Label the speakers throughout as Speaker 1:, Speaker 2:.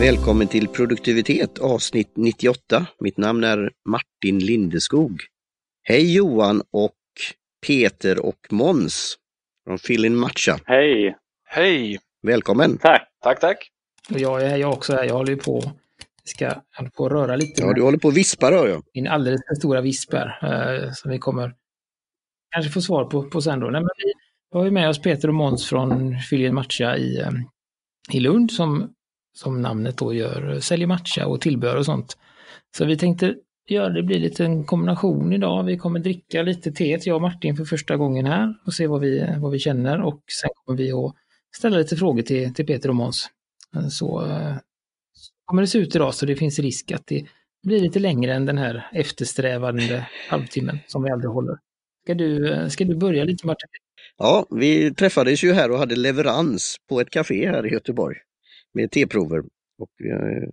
Speaker 1: Välkommen till produktivitet avsnitt 98. Mitt namn är Martin Lindeskog. Hej Johan och Peter och Måns från Fillin Matcha.
Speaker 2: Hej!
Speaker 3: Hej!
Speaker 1: Välkommen!
Speaker 2: Tack!
Speaker 3: Tack, tack!
Speaker 4: Och jag är jag också här. Jag håller ju på, ska, håller på att röra lite.
Speaker 1: Ja, du håller på att vispa hör jag.
Speaker 4: Min alldeles för stora visp här, eh, som vi kommer kanske få svar på, på sen då. Nej, men vi har ju med oss Peter och Måns från Filial Matcha i, eh, i Lund som, som namnet då gör, eh, säljer matcha och tillbehör och sånt. Så vi tänkte göra det blir lite en kombination idag. Vi kommer dricka lite te, jag och Martin för första gången här och se vad vi, vad vi känner och sen kommer vi att ställa lite frågor till, till Peter och Måns. Eh, så så kommer det se ut idag så det finns risk att det blir lite längre än den här eftersträvande halvtimmen som vi aldrig håller. Ska du, ska du börja lite Martin?
Speaker 1: Ja, vi träffades ju här och hade leverans på ett café här i Göteborg med teprover. Och, eh,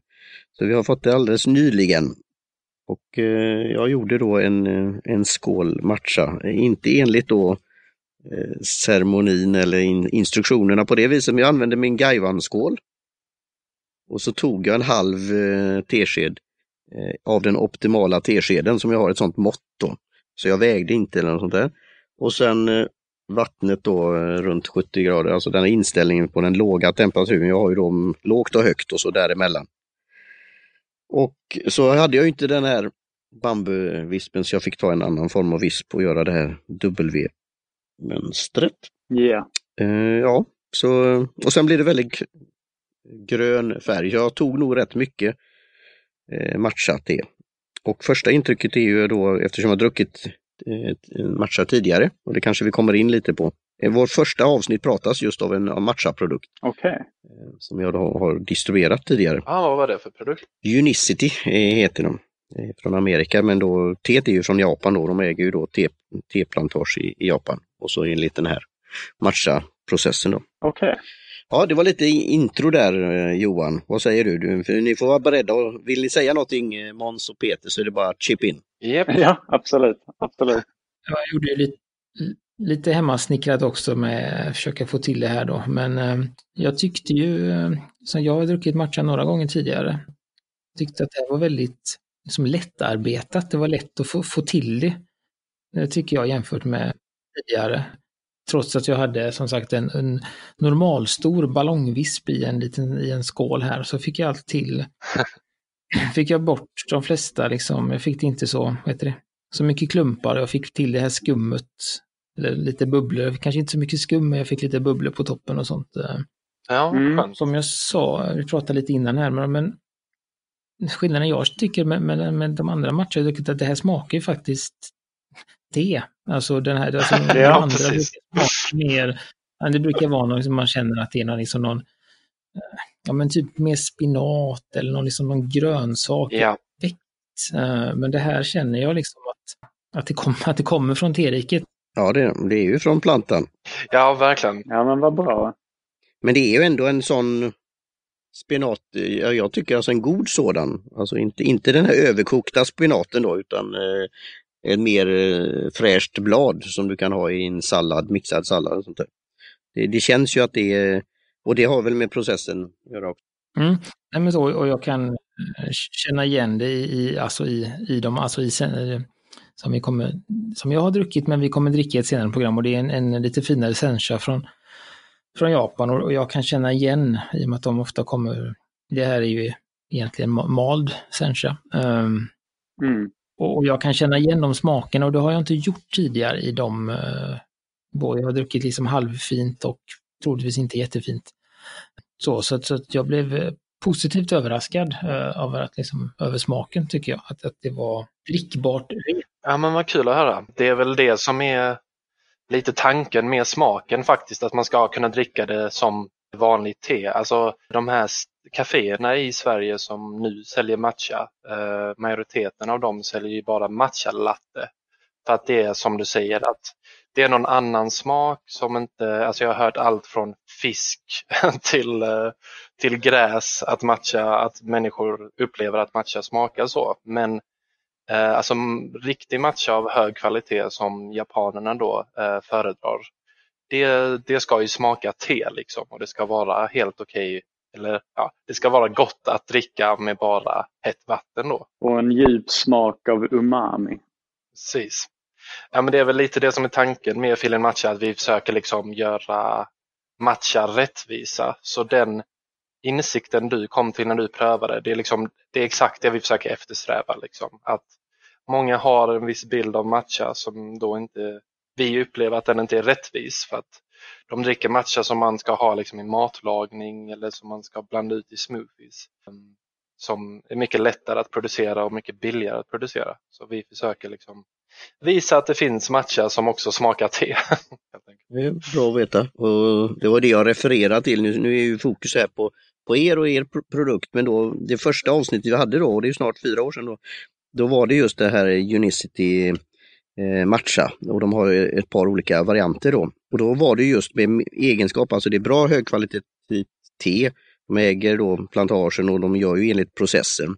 Speaker 1: så vi har fått det alldeles nyligen. Och eh, jag gjorde då en, eh, en skål matcha, inte enligt då eh, ceremonin eller in, instruktionerna på det viset, men jag använde min Gaiwan-skål. Och så tog jag en halv eh, tesked eh, av den optimala teskeden som jag har ett sånt mått då. Så jag vägde inte eller något sånt där. Och sen eh, vattnet då eh, runt 70 grader, alltså den här inställningen på den låga temperaturen. Jag har ju då mm, lågt och högt och så däremellan. Och så hade jag inte den här bambuvispen så jag fick ta en annan form av visp och göra det här W-mönstret.
Speaker 2: Yeah.
Speaker 1: Eh, ja, så, och sen blir det väldigt grön färg. Jag tog nog rätt mycket eh, matcha te. Och första intrycket är ju då, eftersom jag druckit eh, ett- en matcha tidigare, och det kanske vi kommer in lite på. Eh, Vår första avsnitt pratas just av en matcha-produkt
Speaker 2: Okej.
Speaker 1: eh, som jag då har distribuerat tidigare.
Speaker 3: Ah, vad var det för produkt?
Speaker 1: Unicity eh, heter de. Från Amerika, men då teet är ju från Japan då. De äger ju då te, teplantage i, i Japan. Och så enligt den här matcha-processen då.
Speaker 2: Okej.
Speaker 1: Ja, det var lite intro där eh, Johan. Vad säger du? du? För ni får vara beredda och vill ni säga någonting eh, Måns och Peter så är det bara att chip in.
Speaker 3: Japp.
Speaker 2: Ja, absolut. Absolut.
Speaker 4: Jag gjorde lite, lite hemmasnickrat också med att försöka få till det här då. Men eh, jag tyckte ju, som jag har druckit matcha några gånger tidigare, tyckte att det här var väldigt liksom, lättarbetat. Det var lätt att få, få till det. Det tycker jag jämfört med tidigare. Trots att jag hade som sagt en, en normalstor ballongvisp i en liten i en skål här så fick jag allt till. fick jag bort de flesta liksom, jag fick det inte så, vad heter det, så mycket klumpar. Jag fick till det här skummet, eller lite bubblor. Kanske inte så mycket skum, men jag fick lite bubblor på toppen och sånt. eh.
Speaker 3: Ja,
Speaker 2: Mm.
Speaker 4: Som jag sa, vi pratade lite innan här, men, men skillnaden jag tycker med, med, med de andra matcherna att det här smakar ju faktiskt te. Alltså den här, alltså, de
Speaker 2: Ja,
Speaker 4: andra
Speaker 3: precis.
Speaker 4: brukar smaka mer, det brukar vara något som man känner att det är någon, liksom någon, eh, ja men typ mer spinat eller någon, liksom någon grönsak.
Speaker 3: Ja,
Speaker 4: Eh, Men det här känner jag liksom att, att, det, kom, att det kommer från teriket.
Speaker 1: Ja, det, det är ju från plantan.
Speaker 3: ja verkligen.
Speaker 2: Ja, men vad bra.
Speaker 1: Men det är ju ändå en sån spenat, ja, jag tycker alltså en god sådan. Alltså inte, inte den här överkokta spenaten då utan eh, ett mer eh, fräscht blad som du kan ha i en sallad, mixad sallad och sånt där. Det, det känns ju att det är, och det har väl med processen att göra också.
Speaker 4: Mm. Nej, men så, och jag kan eh, känna igen det i, i, alltså i, i de, alltså i, eh, som, vi kommer, som jag har druckit, men vi kommer dricka i ett senare program och det är en, en lite finare sencha från, från Japan och, och jag kan känna igen i och med att de ofta kommer, det här är ju egentligen ma- mald sencha. Um,
Speaker 2: Mm
Speaker 4: och jag kan känna igen de smakerna och det har jag inte gjort tidigare i de, eh, både jag har druckit liksom halvfint och troligtvis inte jättefint. Så, så, så att jag blev eh, positivt överraskad eh, över, att liksom, över smaken tycker jag, att, att det var drickbart.
Speaker 3: Ja, men vad kul att höra. Det är väl det som är lite tanken med smaken faktiskt, att man ska kunna dricka det som vanligt te. Alltså de här kaféerna i Sverige som nu säljer matcha, eh, majoriteten av dem säljer ju bara matcha latte. För att det är som du säger, att det är någon annan smak som inte, alltså jag har hört allt från fisk till, eh, till gräs, att matcha, att människor upplever att matcha smakar så. Men Eh, alltså riktig matcha av hög kvalitet som japanerna då eh, föredrar. Det, det ska ju smaka te liksom och det ska vara helt okej eller ja, det ska vara gott att dricka med bara hett vatten då.
Speaker 2: Och en djup smak av umami.
Speaker 3: Precis. Ja, men det är väl lite det som är tanken med filen matcha, att vi försöker liksom göra matcha rättvisa. Så den insikten du kom till när du prövade, det är, liksom, det är exakt det vi försöker eftersträva. Liksom. Att många har en viss bild av matcha som då inte vi upplever att den inte är rättvis. för att de dricker matcha som man ska ha liksom i matlagning eller som man ska blanda ut i smoothies. Ehm, som är mycket lättare att producera och mycket billigare att producera. Så vi försöker liksom visa att det finns matcha som också smakar te.
Speaker 1: Det är bra att veta. Och det var det jag refererade till. Nu, nu är ju fokus här på, på er och er produkt, men då det första avsnittet vi hade då, och det är snart fyra år sedan, då, då var det just det här Unicity eh, matcha och de har ett par olika varianter då. Och då var det just med egenskap, alltså det är bra högkvalitativt te. De äger då plantagen och de gör ju enligt processen.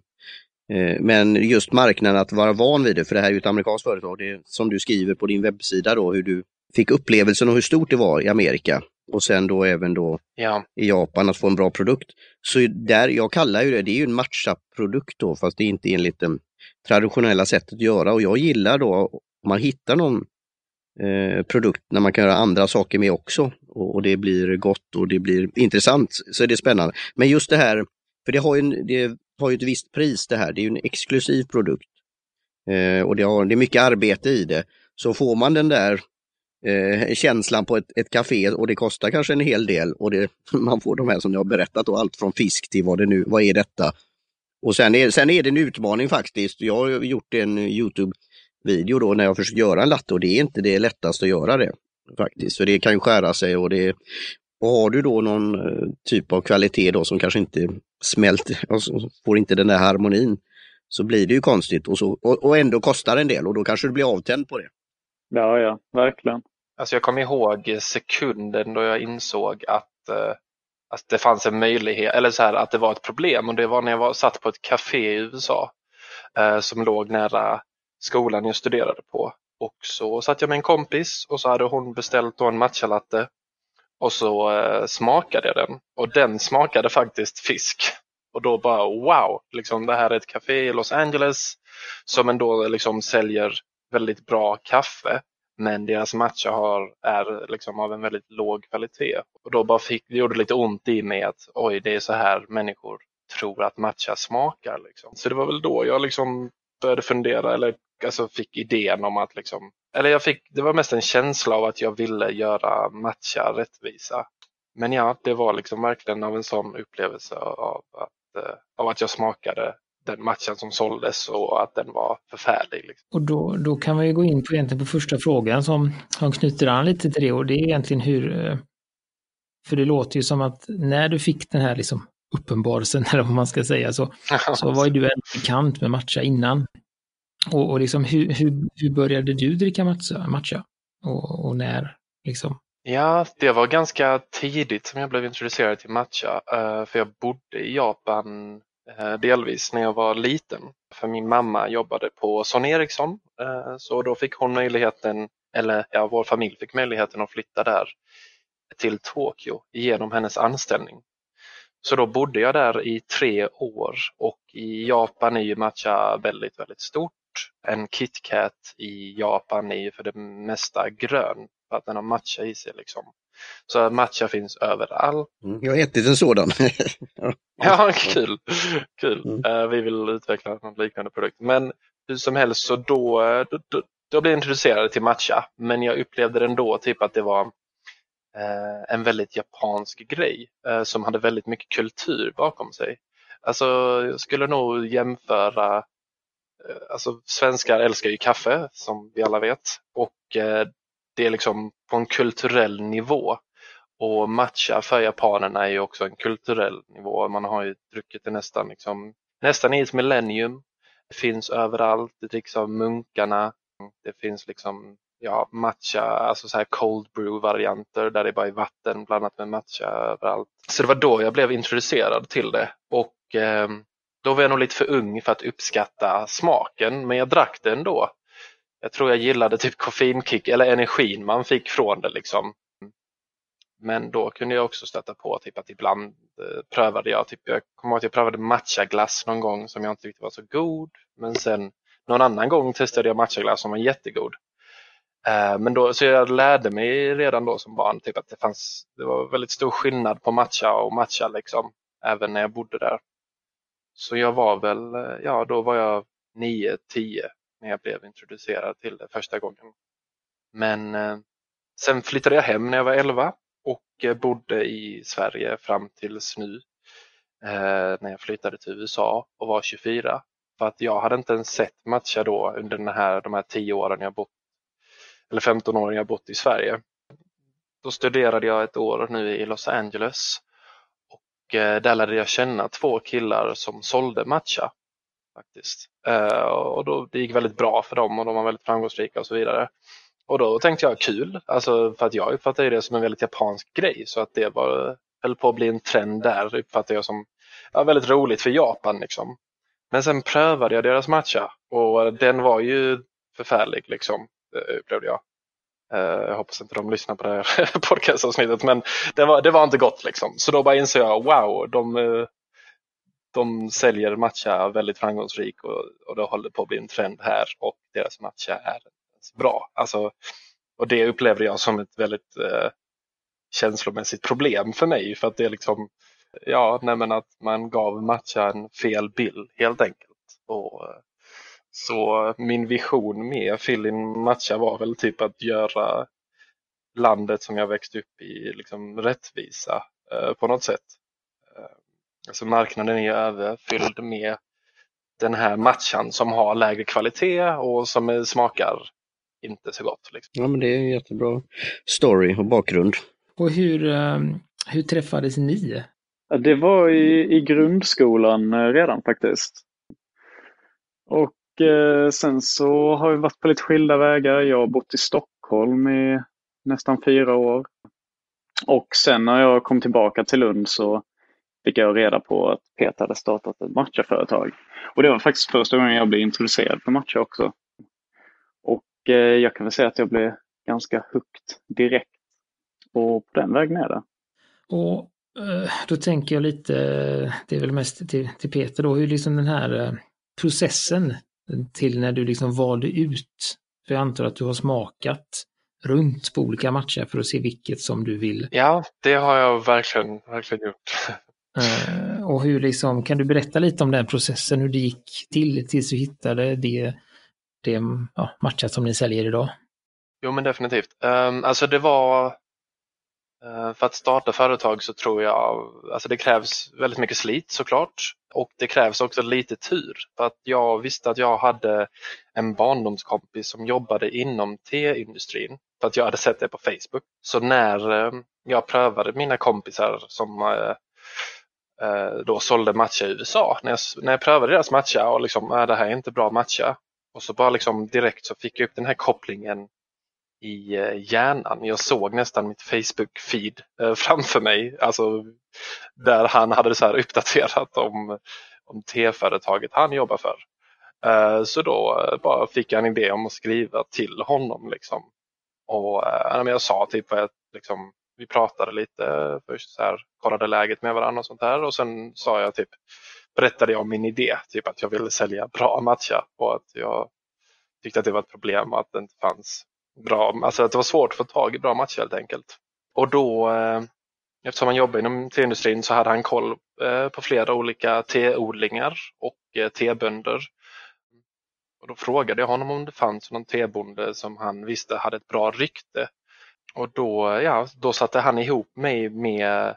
Speaker 1: Eh, men just marknaden att vara van vid det, för det här är ju ett amerikanskt företag, det som du skriver på din webbsida då, hur du fick upplevelsen och hur stort det var i Amerika och sen då även då
Speaker 3: ja.
Speaker 1: i Japan att få en bra produkt. Så där, jag kallar ju det, det är ju en matcha-produkt då, fast det är inte enligt det traditionella sättet att göra och jag gillar då om man hittar någon eh, produkt när man kan göra andra saker med också och, och, det blir gott och det blir intressant så är det spännande. Men just det här, för det har ju, en, det har ju ett visst pris det här, det är ju en exklusiv produkt. Eh, och det, har, det är mycket arbete i det. Så får man den där eh, känslan på ett, ett café och det kostar kanske en hel del och det, man får de här som jag har berättat, och allt från fisk till vad det nu, vad är detta? Och sen är, sen är det en utmaning faktiskt. Jag har gjort en Youtube Youtube-video då när jag försökt göra en latte och det är inte det lättaste att göra det. faktiskt. För det kan ju skära sig och det och har du då någon eh, typ av kvalitet då som kanske inte smälter, alltså får inte den där harmonin, så blir det ju konstigt och, så, och, och ändå kostar en del och då kanske du blir avtänd på det.
Speaker 2: Ja, ja, verkligen.
Speaker 3: Alltså jag kommer ihåg sekunden då jag insåg att, eh, att det fanns en möjlighet, eller så här, att det var ett problem och det var när jag var, satt på ett café i USA eh, som låg nära skolan jag studerade på. Och så satt jag med en kompis och så hade hon beställt en matchalatte och så eh, smakade jag den och den smakade faktiskt fisk. Och då bara wow, liksom, det här är ett café i Los Angeles som ändå liksom säljer väldigt bra kaffe. Men deras matcha har, är liksom av en väldigt låg kvalitet. Och då bara fick, det gjorde lite ont i mig att oj, det är så här människor tror att matcha smakar. Liksom. Så det var väl då jag liksom började fundera eller alltså fick idén om att liksom, eller jag fick, det var mest en känsla av att jag ville göra matcha rättvisa. Men ja, det var liksom verkligen av en sån upplevelse av att, eh, av att jag smakade den matchen som såldes och att den var förfärlig. Liksom.
Speaker 4: Och då, då kan vi gå in på, egentligen på första frågan som, som knyter an lite till det och det är egentligen hur, eh, för det låter ju som att när du fick den här liksom uppenbarelsen, eller vad man ska säga, så, så var ju du en bekant med matcha innan. Och, och liksom, hur, hur, hur började du dricka matcha? matcha? Och, och när? Liksom?
Speaker 3: Ja, det var ganska tidigt som jag blev introducerad till matcha. Uh, för jag bodde i Japan uh, delvis när jag var liten. För min mamma jobbade på Son Ericsson. Uh, så då fick hon möjligheten, eller ja, vår familj fick möjligheten att flytta där till Tokyo genom hennes anställning. Så då bodde jag där i tre år och i Japan är ju matcha väldigt, väldigt stort en KitKat i Japan är ju för det mesta grön för att den har matcha i sig. Liksom. Så matcha finns överallt.
Speaker 1: Mm, jag har ätit en sådan.
Speaker 3: ja, kul. kul. Mm. Uh, vi vill utveckla någon liknande produkt. Men hur som helst så då, då, då, då blev jag introducerad till matcha. Men jag upplevde den då typ att det var Eh, en väldigt japansk grej eh, som hade väldigt mycket kultur bakom sig. Alltså, jag skulle nog jämföra Eh, alltså svenskar älskar ju kaffe som vi alla vet och eh, det är liksom på en kulturell nivå. Och matcha för japanerna är ju också en kulturell nivå. Man har ju druckit det nästan, liksom, nästan i ett millennium. Det finns överallt, det dricks av munkarna. Det finns liksom ja, matcha, alltså så här cold brew varianter där det bara är vatten blandat med matcha överallt. Så det var då jag blev introducerad till det och eh, då var jag nog lite för ung för att uppskatta smaken, men jag drack det ändå. Jag tror jag gillade typ koffeinkick eller energin man fick från det. Liksom. Men då kunde jag också stöta på typ att ibland eh, prövade jag, typ, jag kommer ihåg att jag prövade matchaglass någon gång som jag inte tyckte var så god. Men sen någon annan gång testade jag matchaglass som var jättegod. Eh, men då, så jag lärde mig redan då som barn typ att det fanns, det var väldigt stor skillnad på matcha och matcha liksom, även när jag bodde där. Så jag var väl, eh, ja då var jag 9-10 när jag blev introducerad till det första gången. Men eh, sen flyttade jag hem när jag var 11 och bodde i Sverige fram tills nu när jag flyttade till USA och var 24. För att jag hade inte ens sett matcha då under den här, de här 10 åren jag bott, eller 15 åringar bott i Sverige. Då studerade jag ett år nu i Los Angeles och eh, där lärde jag känna två killar som sålde matcha. faktiskt. Eh, och då, Det gick väldigt bra för dem och de var väldigt framgångsrika och så vidare. Och då tänkte jag kul, alltså för att jag uppfattade det som en väldigt japansk grej så att det var, höll på att bli en trend där uppfattade jag som ja, väldigt roligt för Japan. Liksom. Men sen prövade jag deras matcha och den var ju förfärlig liksom, Eh, upplevde jag. Eh, jag hoppas inte de lyssnar på det här podcastavsnittet men det var, det var inte gott liksom. Så då bara insåg jag, wow, de, eh, de säljer matcha väldigt framgångsrikt och, och det håller på att bli en trend här och deras matcha är bra. Alltså, och det upplevde jag som ett väldigt eh, känslomässigt problem för mig. För att det är liksom, ja, nej att man gav matcha en fel bild helt enkelt. Och, så min vision med Filin Matcha var väl typ att göra landet som jag växte upp i liksom rättvisa eh, på något sätt. Eh, alltså marknaden är överfylld med den här matchan som har lägre kvalitet och som smakar inte så gott. Liksom.
Speaker 1: Ja, men det är en jättebra story och bakgrund.
Speaker 4: Och hur, ehm, hur träffades ni?
Speaker 2: Det var i, i grundskolan eh, redan faktiskt. Och eh, Eh, sen så har vi varit på lite skilda vägar. Jag har bott i Stockholm i nästan fyra år. Och sen när jag kom tillbaka till Lund så fick jag reda på att Peter hade startat ett matchaföretag. Och det var faktiskt första gången jag blev introducerad för matcha också. Och eh, jag kan väl säga att jag blev ganska hooked direkt. Och på den vägen är det.
Speaker 4: Och eh, då tänker jag lite, det är väl mest till, till Peter då, hur liksom den här processen till när du liksom valde ut, för jag antar att du har smakat runt på olika matcher för att se vilket som du vill.
Speaker 3: Ja, det har jag verkligen, verkligen gjort.
Speaker 4: och hur liksom, kan du berätta lite om den processen, hur det gick till tills du hittade det det ja, matchat som ni säljer idag?
Speaker 3: Jo men definitivt. Um, alltså det var Eh, för att starta företag så tror jag, alltså det krävs väldigt mycket slit såklart och det krävs också lite tur. För att jag visste att jag hade en barndomskompis som jobbade inom teindustrin för att jag hade sett det på Facebook. Så när eh, jag prövade mina kompisar som eh, då sålde matcha i USA. När jag, när jag prövade deras matcha och liksom, äh, det här är inte bra matcha. Och så bara liksom direkt så fick jag upp den här kopplingen i eh, hjärnan. Jag såg nästan mitt Facebook-feed eh, framför mig, alltså där han hade så här uppdaterat om, om T-företaget han jobbar för. Eh, så då bara fick jag en idé om att skriva till honom. Liksom. Och jag sa typ att liksom, vi pratade lite först, så här, kollade läget med varandra och sånt där och sen sa jag typ berättade jag om min idé, typ att jag ville sälja bra matcha och att jag tyckte att det var ett problem att det inte fanns bra, alltså att det var svårt att få tag i bra matcher helt enkelt. Och då, eh, eftersom han jobbar inom teindustrin så hade han koll eh, på flera olika teodlingar och eh, tebönder. Och då frågade jag honom om det fanns någon tebonde som han visste hade ett bra rykte. Och då, ja, då satte han ihop mig med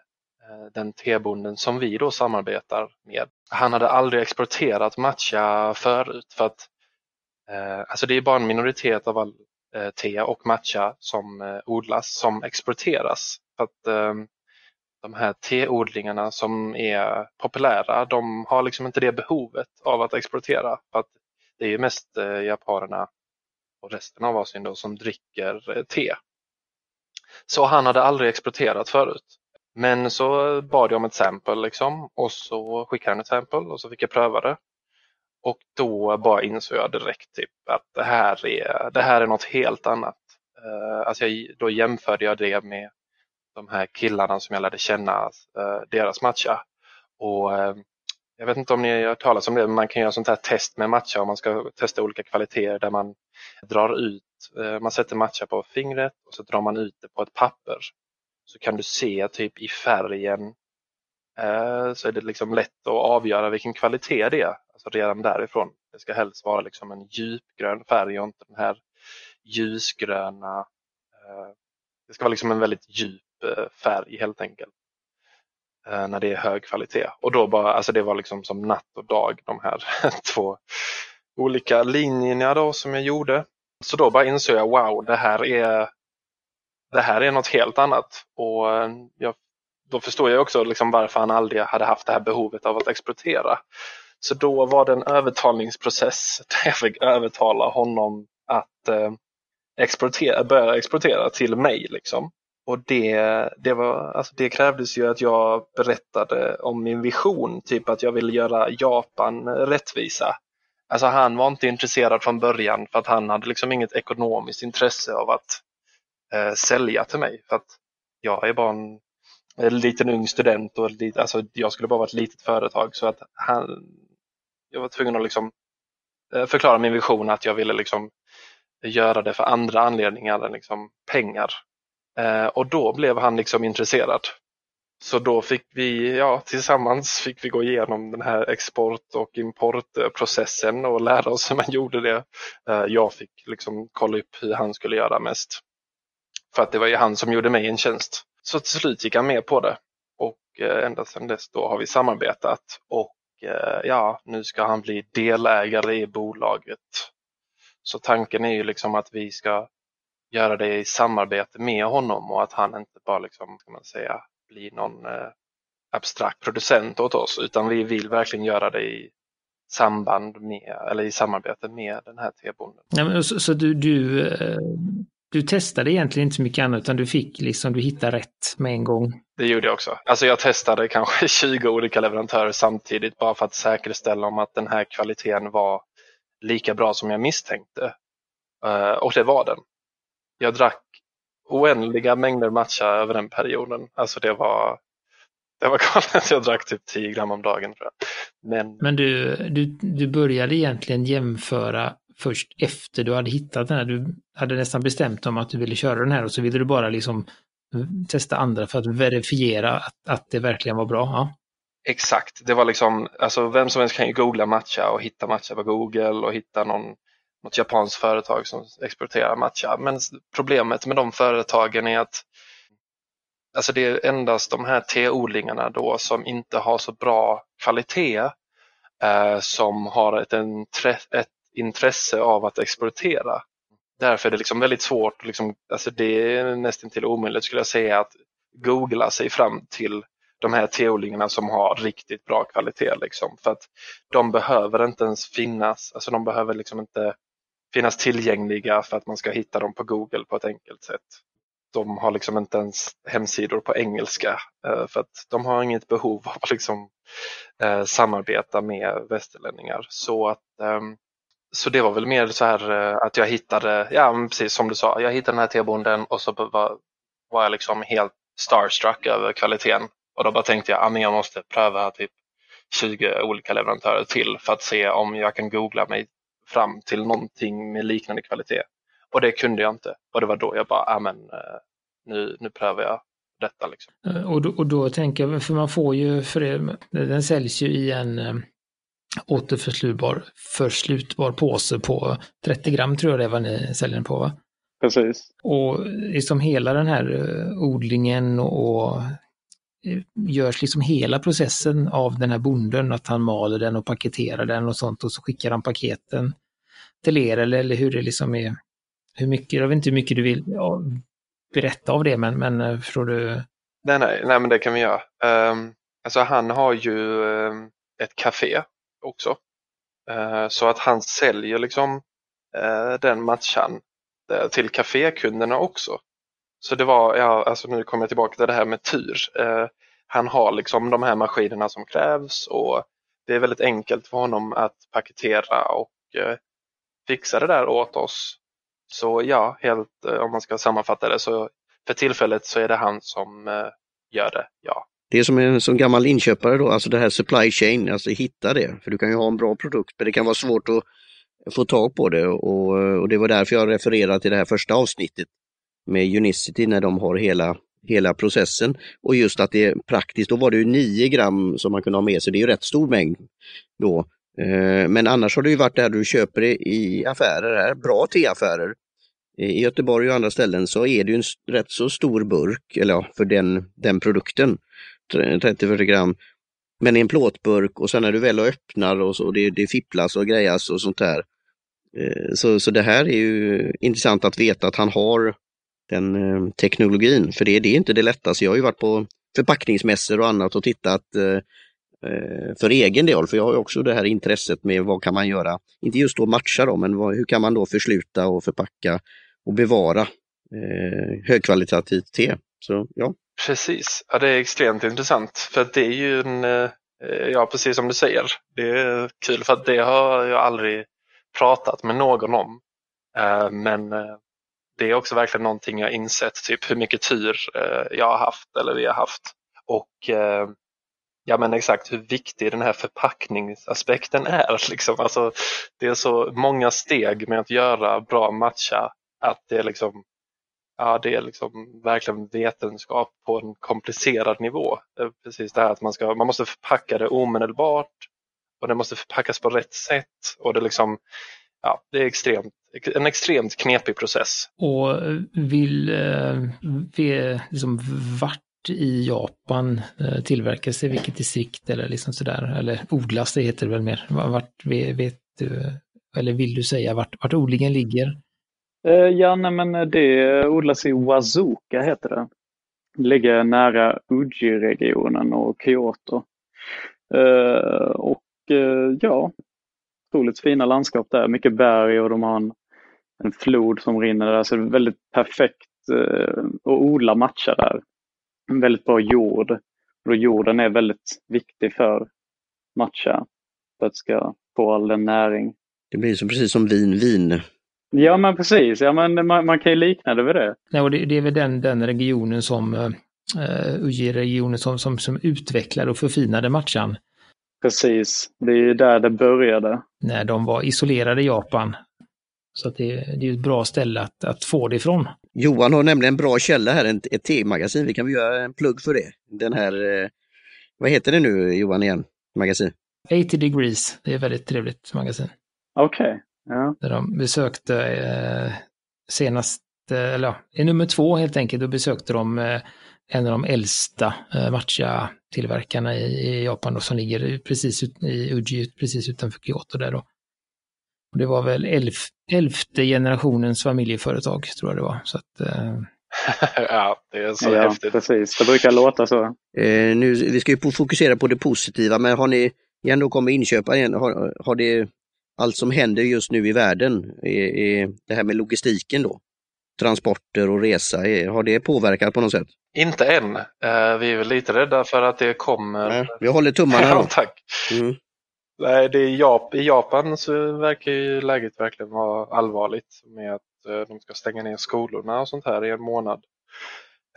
Speaker 3: Eh, den tebonden som vi då samarbetar med. Han hade aldrig exporterat matcha förut för att eh, alltså det är bara en minoritet av all Eh, te och matcha som eh, odlas som exporteras. För att ehm, de här teodlingarna som är populära, de har liksom inte det behovet av att exportera. För att det är ju mest eh, japanerna och resten av Asien då som dricker te. Så han hade aldrig exporterat förut. Men så bad jag om ett sample liksom, och så skickade han ett sample och så fick jag pröva det. Och då bara insåg jag direkt typ, att det här är, det här är något helt annat. Uh, alltså jag, då jämförde jag det med de här killarna som jag lärde känna, uh, deras matcha. Och uh, jag vet inte om ni har hört talas om det, men man kan göra sånt här test med matcha om man ska testa olika kvaliteter där man drar ut, man sätter matcha på fingret och så drar man ut det på ett papper. Så kan du se typ i färgen så är det liksom lätt att avgöra vilken kvalitet det är. Alltså redan därifrån. Det ska helst vara liksom en djupgrön färg och inte den här ljusgröna. Eh, det ska vara liksom en väldigt djup eh, färg helt enkelt. Eh, när det är hög kvalitet. Och då bara, alltså det var liksom som natt och dag de här två olika linjerna då som jag gjorde. Så då bara insåg jag, wow, det här är, det här är något helt annat. Och jag, då förstår jag också liksom varför han aldrig hade haft det här behovet av att exportera. Så då var det en övertalningsprocess där jag fick övertala honom att eh, exportera, börja exportera till mig. Liksom. Och det, det, var, alltså det krävdes ju att jag berättade om min vision, typ att jag ville göra Japan rättvisa. Alltså han var inte intresserad från början för att han hade liksom inget ekonomiskt intresse av att eh, sälja till mig. För att jag är bara en, en liten ung student och alltså jag skulle bara vara ett litet företag så att han, jag var tvungen att liksom eh, förklara min vision att jag ville liksom göra det för andra anledningar än liksom pengar. Eh, och då blev han liksom intresserad. Så då fick vi, ja tillsammans fick vi gå igenom den här export och importprocessen och lära oss hur man gjorde det. Eh, jag fick liksom kolla upp hur han skulle göra mest. För att det var ju han som gjorde mig en tjänst. Så till slut gick han med på det. Och eh, ända sedan dess då har vi samarbetat. Och Eh, ja, nu ska han bli delägare i bolaget. Så tanken är ju liksom att vi ska göra det i samarbete med honom och att han inte bara liksom, ska man säga, blir någon eh, abstrakt producent åt oss utan vi vill verkligen göra det i samband med eller i samarbete med den här tebonden.
Speaker 4: Ja, så, så du, du, eh, du testade egentligen inte så mycket annat utan du fick liksom, du hittade rätt med en gång?
Speaker 3: Det gjorde jag också. Alltså jag testade kanske 20 olika leverantörer samtidigt bara för att säkerställa om att den här kvaliteten var lika bra som jag misstänkte. Uh, och det var den jag drack oändliga mängder matcha över den perioden. Alltså det var, det var galet. Jag drack typ 10 gram om dagen tror jag.
Speaker 4: Men, Men du, du, du började egentligen jämföra först efter du hade hittat den här. Du hade nästan bestämt om att du ville köra den här och så ville du bara liksom mm, testa andra för att verifiera att, att det verkligen var bra. Ja.
Speaker 3: Exakt, det var liksom, alltså vem som helst kan ju googla matcha och hitta matcha på Google och hitta någon något japanskt företag som exporterar matcha. Men problemet med de företagen är att alltså det är endast de här teodlingarna då som inte har så bra kvalitet eh, som har ett, ett, intresse av att exportera. Därför är det liksom väldigt svårt, liksom, alltså det är nästan till omöjligt skulle jag säga att googla sig fram till de här teodlingarna som har riktigt bra kvalitet. Liksom. För att de behöver inte ens finnas, alltså de behöver liksom inte finnas tillgängliga för att man ska hitta dem på Google på ett enkelt sätt. De har liksom inte ens hemsidor på engelska eh, för att de har inget behov av att liksom, eh, samarbeta med västerlänningar. Så, att, ehm, så det var väl mer så här eh, att jag hittade, ja precis som du sa, jag hittade den här tebonden och så var, var jag liksom helt starstruck över kvaliteten. Och då bara tänkte jag men jag måste pröva typ 20 olika leverantörer till för att se om jag kan googla mig fram till någonting med liknande kvalitet. Och det kunde jag inte. Och det var då jag bara, men eh, nu, nu prövar jag detta. Liksom.
Speaker 4: Eh, och, då, och då tänker jag, för man får ju, för det, den säljs ju i en återförslutbar förslutbar påse på 30 gram tror jag det är vad ni säljer den på va?
Speaker 2: Precis.
Speaker 4: Och liksom hela den här uh, odlingen och görs liksom hela processen av den här bonden, att han maler den och paketerar den och sånt och så skickar han paketen till er eller, eller hur det liksom är. Hur mycket, jag vet inte hur mycket du vill ja, berätta av det, men, men eh, förstår du?
Speaker 3: Nej, nej, nej, men det kan vi göra. Um, alltså han har ju um, ett café också. Eh, så att han säljer liksom eh, den matchan eh, till kafékunderna också. Så det var, ja, alltså nu kommer jag tillbaka till det här med tur. Han har liksom de här maskinerna som krävs och det är väldigt enkelt för honom att paketera och fixa det där åt oss. Så ja, helt om man ska sammanfatta det så för tillfället så är det han som gör det, ja.
Speaker 1: Det är som en som gammal inköpare då, alltså det här supply chain, alltså hitta det. För du kan ju ha en bra produkt men det kan vara svårt att få tag på det och, och det var därför jag refererade till det här första avsnittet med Unicity när de har hela, hela processen. Och just att det är praktiskt, då var det ju 9 gram som man kunde ha med sig, det är ju rätt stor mängd då. Eh, men annars har det ju varit det här du köper i affärer, här, bra teaffärer. I Göteborg och andra ställen så är det ju en rätt så stor burk, eller ja, för den, den produkten. 30-40 gram. Men i en plåtburk och sen när du väl öppnar och så, det, det fipplas och grejas och sånt där. Eh, så, så det här är ju intressant att veta att han har den eh, teknologin, för det, det är inte det lättaste. Jag har ju varit på förpackningsmässor och annat och tittat eh, för egen del, för jag har också det här intresset med vad kan man göra, inte just då matcha dem, men vad, hur kan man då försluta och förpacka och bevara eh, högkvalitativt te. Så, ja.
Speaker 3: Precis, ja, det är extremt intressant för att det är ju en, eh, ja precis som du säger, det är kul för att det har jag aldrig pratat med någon om. Eh, men eh, det är också verkligen någonting jag insett, typ hur mycket tur jag har haft eller vi har haft. Och ja men exakt hur viktig den här förpackningsaspekten är. Liksom. Alltså, det är så många steg med att göra bra matcha att det är liksom ja, det är liksom verkligen vetenskap på en komplicerad nivå. Precis det här att man, ska, man måste förpacka det omedelbart och det måste förpackas på rätt sätt. Och det, liksom, ja, det är extremt, en extremt knepig process.
Speaker 4: Och vill, eh, vill liksom, vart i Japan eh, tillverkas det, vilket distrikt eller liksom sådär, eller odlas det heter det väl mer. Vart vet du, eller vill du säga vart, vart odlingen ligger?
Speaker 2: Eh, ja, nej, men det odlas i Wazuka heter det. Det ligger nära Uji-regionen och Kyoto. Eh, och eh, ja, otroligt fina landskap där, mycket berg och de har en, en flod som rinner där, så det är väldigt perfekt eh, att odla matcha där. En väldigt bra jord. Och jorden är väldigt viktig för matcha, för att det ska få all den näring.
Speaker 1: Det blir som, precis som vin, vin
Speaker 2: Ja men precis, ja, men man, man kan ju likna det vid det.
Speaker 4: Ja, och det, det är väl den, den regionen som, uh, UJ-regionen som, som, som utvecklade och förfinade matchan.
Speaker 2: Precis, det är ju där det började.
Speaker 4: När de var isolerade i Japan. Så att det, det är ett bra ställe att, att få det ifrån.
Speaker 1: Johan har nämligen en bra källa här, ett te-magasin. Vi kan väl göra en plugg för det. Den här, eh, vad heter det nu Johan igen, magasin?
Speaker 4: 80 degrees, det är ett väldigt trevligt magasin.
Speaker 2: Okej. Okay.
Speaker 4: Ja. Där de besökte eh, senast, eh, eller ja, i nummer två helt enkelt, då besökte de eh, en av de äldsta eh, matcha-tillverkarna i, i, Japan då, som ligger precis ut, i Uji, precis utanför Kyoto där då. Och det var väl elf, elfte generationens familjeföretag, tror jag det var. Så att,
Speaker 3: eh... ja, det är så
Speaker 2: ja,
Speaker 3: häftigt.
Speaker 2: Precis, det brukar låta så.
Speaker 1: Eh, nu, vi ska ju fokusera på det positiva, men har ni ändå kommit inköpa igen, har, har det allt som händer just nu i världen, är, är det här med logistiken då, transporter och resa, är, har det påverkat på något sätt?
Speaker 3: Inte än. Uh, vi är väl lite rädda för att det kommer.
Speaker 1: Nej, vi håller tummarna.
Speaker 3: ja, tack. Mm. Nej, det är Jap I Japan så verkar ju läget verkligen vara allvarligt med att uh, de ska stänga ner skolorna och sånt här i en månad.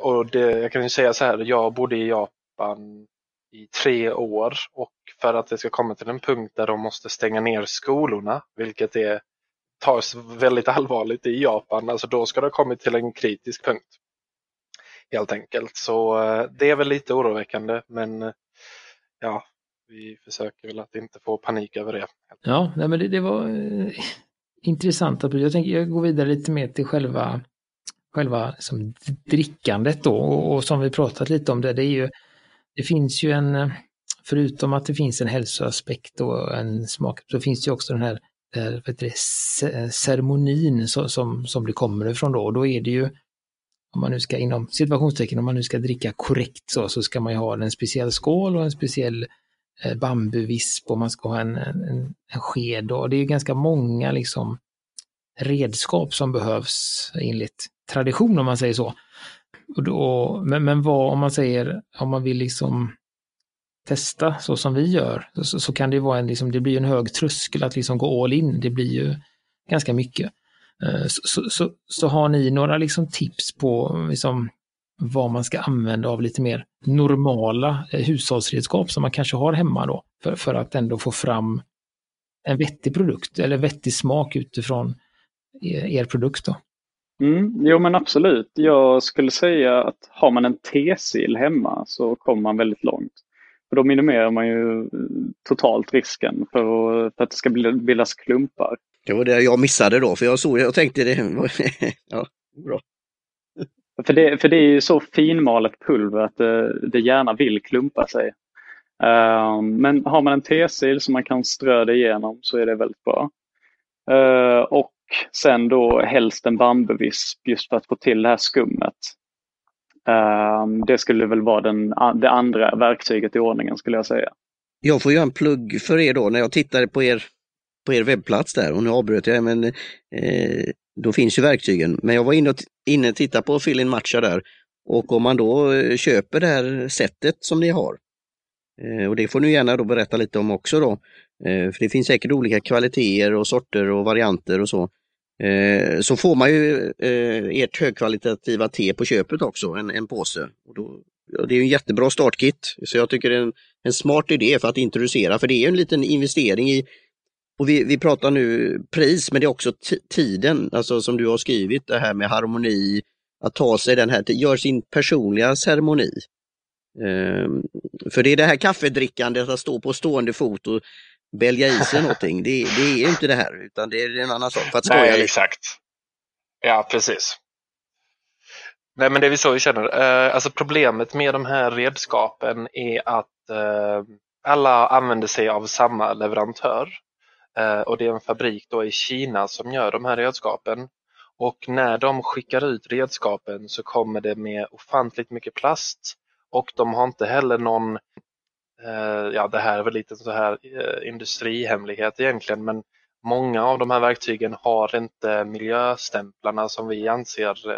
Speaker 3: Och det, jag kan ju säga så här, jag bodde i Japan i tre år och för att det ska komma till en punkt där de måste stänga ner skolorna, vilket är, tas väldigt allvarligt i Japan, alltså då ska det ha kommit till en kritisk punkt. Helt enkelt, så eh, det är väl lite oroväckande men eh, ja, vi försöker väl att inte få panik över det.
Speaker 4: Ja, nej, men det, det var eh, intressant. Jag tänker jag går vidare lite mer till själva själva liksom, drickandet då och, och, som vi pratat lite om det, det är ju det finns ju en, eh, förutom att det finns en hälsoaspekt och en smak, så finns det ju också den här vet det, eh, ceremonin som, som, som det kommer ifrån då. Och då är det ju, om man nu ska inom situationstecken, om man nu ska dricka korrekt så, så ska man ju ha en speciell skål och en speciell eh, bambuvisp och man ska ha en, en, en sked och det är ganska många liksom redskap som behövs enligt tradition om man säger så. Och då, men, men vad, om man säger, om man vill liksom testa så som vi gör, så, så kan det vara en, liksom, det blir en hög tröskel att liksom gå all in. Det blir ju ganska mycket. Eh, så, så, så, så, har ni några liksom tips på liksom, vad man ska använda av lite mer normala eh, hushållsredskap som man kanske har hemma då för, för att ändå få fram en vettig produkt eller vettig smak utifrån er, er produkt då?
Speaker 2: Mm, jo men absolut. Jag skulle säga att har man en T-sil hemma så kommer man väldigt långt. För då minimerar man ju totalt risken för, för att det ska bildas klumpar.
Speaker 1: Det var det jag missade då, för jag såg, jag tänkte det, ja, bra.
Speaker 2: För det, för det är ju så finmalet pulver att det, det gärna vill klumpa sig. Uh, men har man en T-sil som man kan strö det igenom så är det väldigt bra. Uh, och sen då helst en bambuvisp just för att få till det här skummet. Ehm, det skulle väl vara den, det andra verktyget i ordningen skulle jag säga.
Speaker 1: Jag får göra en plugg för er då när jag tittade på er, på er webbplats där och nu avbröt jag men eh, då finns ju verktygen. Men jag var inne och, inne och tittade på Fill-in Matcha där och om man då eh, köper det här sättet som ni har eh, och det får ni gärna då berätta lite om också då. Eh, för det finns säkert olika kvaliteter och sorter och varianter och så. Eh, så får man ju eh, ert högkvalitativa te på köpet också, en, en påse. Och då, det är en jättebra startkit, så jag tycker det är en, en smart idé för att introducera, för det är en liten investering i och vi, vi pratar nu pris, men det är också tiden, alltså som du har skrivit, det här med harmoni, att ta sig den här, gör sin personliga ceremoni. Um, för det är det här kaffedrickandet, att stå på stående fot och bälga i sig någonting. Det, det är inte det här, utan det är en annan sak. För att skoja
Speaker 3: Nej,
Speaker 1: lite.
Speaker 3: exakt. Ja, precis. Nej, men det vi så vi känner. Eh, alltså problemet med de här redskapen är att eh, alla använder sig av samma leverantör. Eh, och det är en fabrik då i Kina som gör de här redskapen. Och när de skickar ut redskapen så kommer det med ofantligt mycket plast och de har inte heller någon Eh, ja, det här är väl lite så här eh, industrihemlighet egentligen, men många av de här verktygen har inte miljöstämplarna som vi anser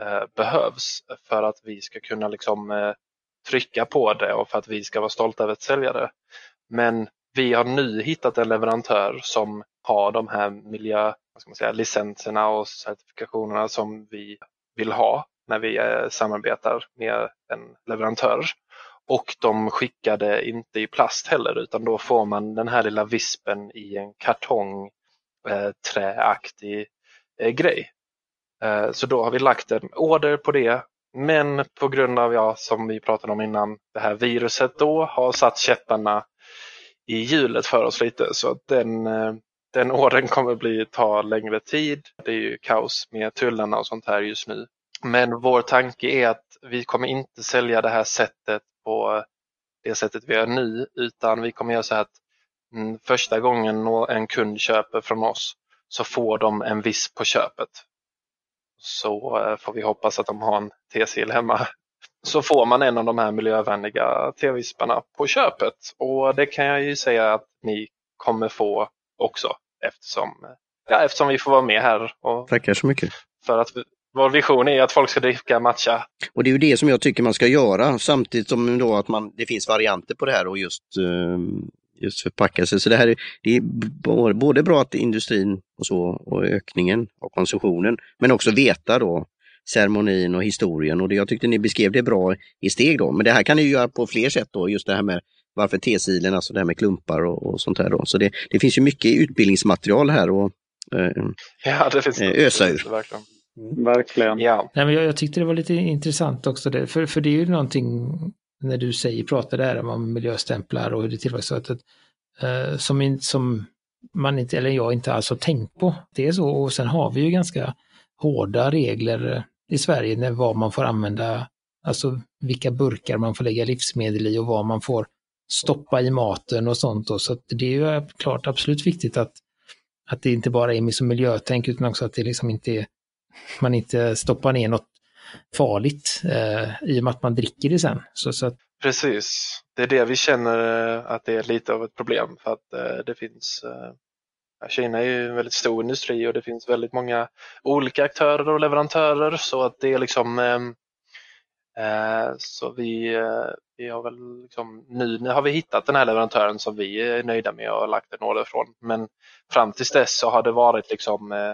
Speaker 3: eh, behövs för att vi ska kunna liksom trycka på det och för att vi ska vara stolta över att sälja det. Men vi har nu hittat en leverantör som har de här miljö, säga, licenserna och certifikationerna som vi vill ha när vi samarbetar med en leverantör. Och de skickade inte i plast heller utan då får man den här lilla vispen i en kartong eh, träaktig eh, grej. Eh, så då har vi lagt en order på det. Men på grund av, ja, som vi pratade om innan, det här viruset då har satt käpparna i hjulet för oss lite. Så den, eh, den ordern kommer bli, ta längre tid. Det är ju kaos med tullarna och sånt här just nu. Men vår tanke är att vi kommer inte sälja det här sättet på det sättet vi gör nu utan vi kommer göra så att mm, första gången en kund köper från oss så får de en viss på köpet. Så eh, får vi hoppas att de har en T-sil hemma. Så får man en av de här miljövänliga T-visparna på köpet och det kan jag ju säga att ni kommer få också eftersom, ja, eftersom vi får vara med här. Och
Speaker 1: Tackar så mycket.
Speaker 3: För att vår vision är att folk ska dricka matcha.
Speaker 1: Och det är ju det som jag tycker man ska göra samtidigt som då att man, det finns varianter på det här och just, ehm, just förpacka sig. Så det här är, det är både bra att industrin och så och ökningen av konsumtionen men också veta då ceremonin och historien och det, jag tyckte ni beskrev det bra i steg då. Men det här kan ni göra på fler sätt då, just det här med varför T-silen, alltså det här med klumpar och, och sånt här då. Så det, det finns ju mycket utbildningsmaterial här och eh,
Speaker 3: ja, det finns
Speaker 1: eh, ösa ur.
Speaker 2: Verkligen. Mm. Verkligen.
Speaker 3: Ja.
Speaker 4: Nej, men jag, jag, tyckte det var lite intressant också, det, för, för det är ju någonting när du säger, pratar där om miljöstämplar och hur det tillverkas, att, uh, som, in, som man inte, eller jag inte alls har tänkt på. Det är så, och sen har vi ju ganska hårda regler i Sverige när vad man får använda, alltså vilka burkar man får lägga livsmedel i och vad man får stoppa i maten och sånt. Och, så det är ju klart absolut viktigt att, att det inte bara är som miljötänk utan också att det liksom inte är man inte stoppar ner något farligt eh, i och med att man dricker det sen. Så, så att...
Speaker 3: Precis, det är det vi känner eh, att det är lite av ett problem för att eh, det finns eh, Kina är ju en väldigt stor industri och det finns väldigt många olika aktörer och leverantörer så att det är liksom ehm, eh, så vi, eh, vi har väl liksom, nu, har vi hittat den här leverantören som vi är nöjda med och lagt en order från. Men fram tills dess så har det varit liksom eh,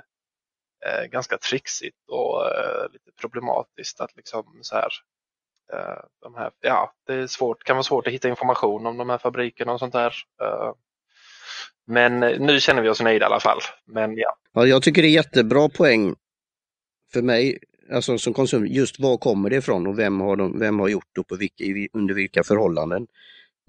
Speaker 3: eh, ganska trixigt och eh, lite problematiskt att liksom så här, eh, de här, ja, det är svårt, kan vara svårt att hitta information om de här fabrikerna och sånt där. Eh, men eh, nu känner vi oss nöjda i alla fall. Men ja.
Speaker 1: ja. Jag tycker det är jättebra poäng för mig alltså som konsument, just var kommer det ifrån och vem har, de, vem har gjort det och på vilka, under vilka förhållanden.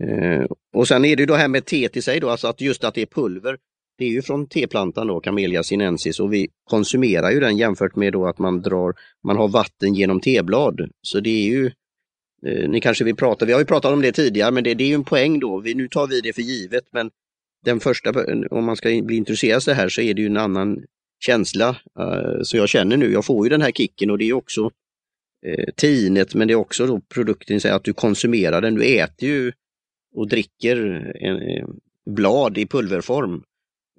Speaker 1: Eh, och sen är det ju det här med teet i sig då, alltså att just att det är pulver. Det är ju från teplantan då, Camellia sinensis och vi konsumerar ju den jämfört med då att man drar, man har vatten genom teblad. Så det är ju, eh, ni kanske vill prata, vi har ju pratat om det tidigare, men det, det är ju en poäng då. Vi, nu tar vi det för givet, men den första, om man ska bli intresserad av det här så är det ju en annan känsla. Eh, så jag känner nu, jag får ju den här kicken och det är också eh, tinet men det är också då produkten, så att du konsumerar den, du äter ju och dricker en, blad i pulverform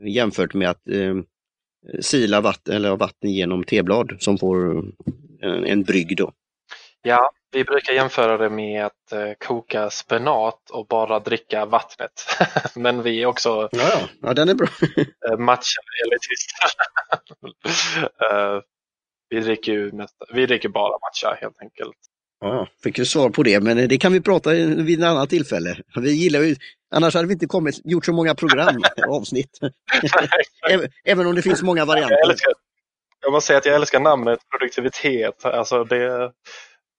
Speaker 1: jämfört med att eh, sila vatten, eller vatten genom teblad som får en, en brygg. Då.
Speaker 3: Ja, vi brukar jämföra det med att eh, koka spenat och bara dricka vattnet. Men vi är också
Speaker 1: ja, ja. den är bra.
Speaker 3: Eh, matcha-elitister. uh, vi, dricker ju nästa, vi dricker bara matcha helt enkelt.
Speaker 1: Ja, fick ju svar på det, men det kan vi prata vid ett annat tillfälle. Vi gillar ju, annars hade vi inte kommit, gjort så många program, avsnitt. Även om det finns många varianter. Jag, älskar,
Speaker 3: jag måste säga att jag älskar namnet produktivitet. Alltså det,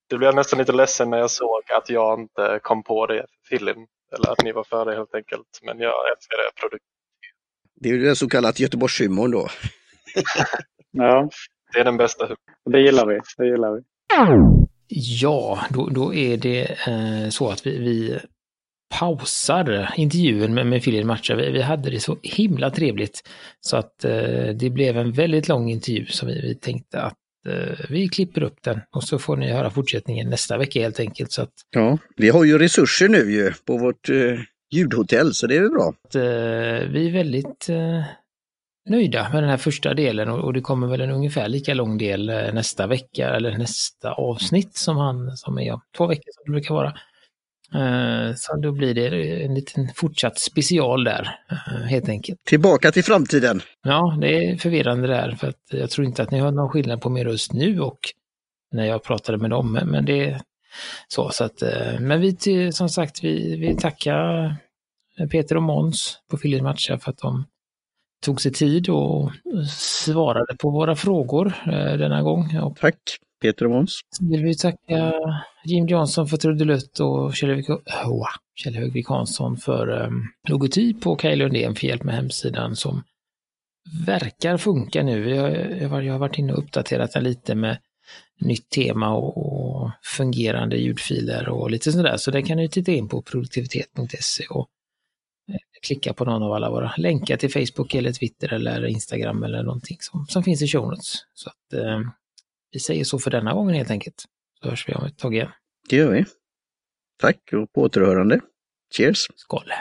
Speaker 3: det blev nästan lite ledsen när jag såg att jag inte kom på det för film. Eller att ni var före helt enkelt. Men jag älskar det. Produkt.
Speaker 1: Det är ju det så kallat Göteborgshumorn då.
Speaker 2: ja.
Speaker 3: Det är den bästa.
Speaker 2: Det gillar vi. Det gillar vi.
Speaker 4: Ja, då, då är det eh, så att vi, vi pausar intervjun med, med Filip Matcha. Vi, vi, hade det så himla trevligt så att eh, det blev en väldigt lång intervju som vi, vi tänkte att Eh, vi klipper upp den och så får ni höra fortsättningen nästa vecka helt enkelt. Så att,
Speaker 1: ja, vi har ju resurser nu ju på vårt eh, ljudhotell så det är väl bra.
Speaker 4: Att, eh, vi är väldigt eh, nöjda med den här första delen och, och, det kommer väl en ungefär lika lång del nästa vecka eller nästa avsnitt som han som är två veckor som det brukar vara. Eh, så då blir det en liten fortsatt special där, eh, helt enkelt.
Speaker 1: Tillbaka till framtiden.
Speaker 4: Ja, det är förvirrande där, för att jag tror inte att ni har någon skillnad på min röst nu och när jag pratade med dem, men det är så. så att, eh, men vi, som sagt, vi, vi tackar Peter och Måns på Filip Matcha för att de tog sig tid och svarade på våra frågor denna gång.
Speaker 1: Tack Peter och Måns.
Speaker 4: vill vi tacka Jim Johnson för trudelutt och Kjell Högvik Hansson för um, logotyp och Kaj Lundén för hjälp med hemsidan som verkar funka nu. Jag, jag, jag har varit inne och uppdaterat den lite med nytt tema och, och fungerande ljudfiler och lite sådär. Så det kan ni titta in på produktivitet.se och eh, klicka på någon av alla våra länkar till Facebook eller Twitter eller Instagram eller någonting som, som finns i show notes. Så att, eh, vi säger så för denna gången helt enkelt. Så hörs vi om ett tag igen.
Speaker 1: Det gör vi. Tack och på återhörande. Cheers!
Speaker 4: Skål!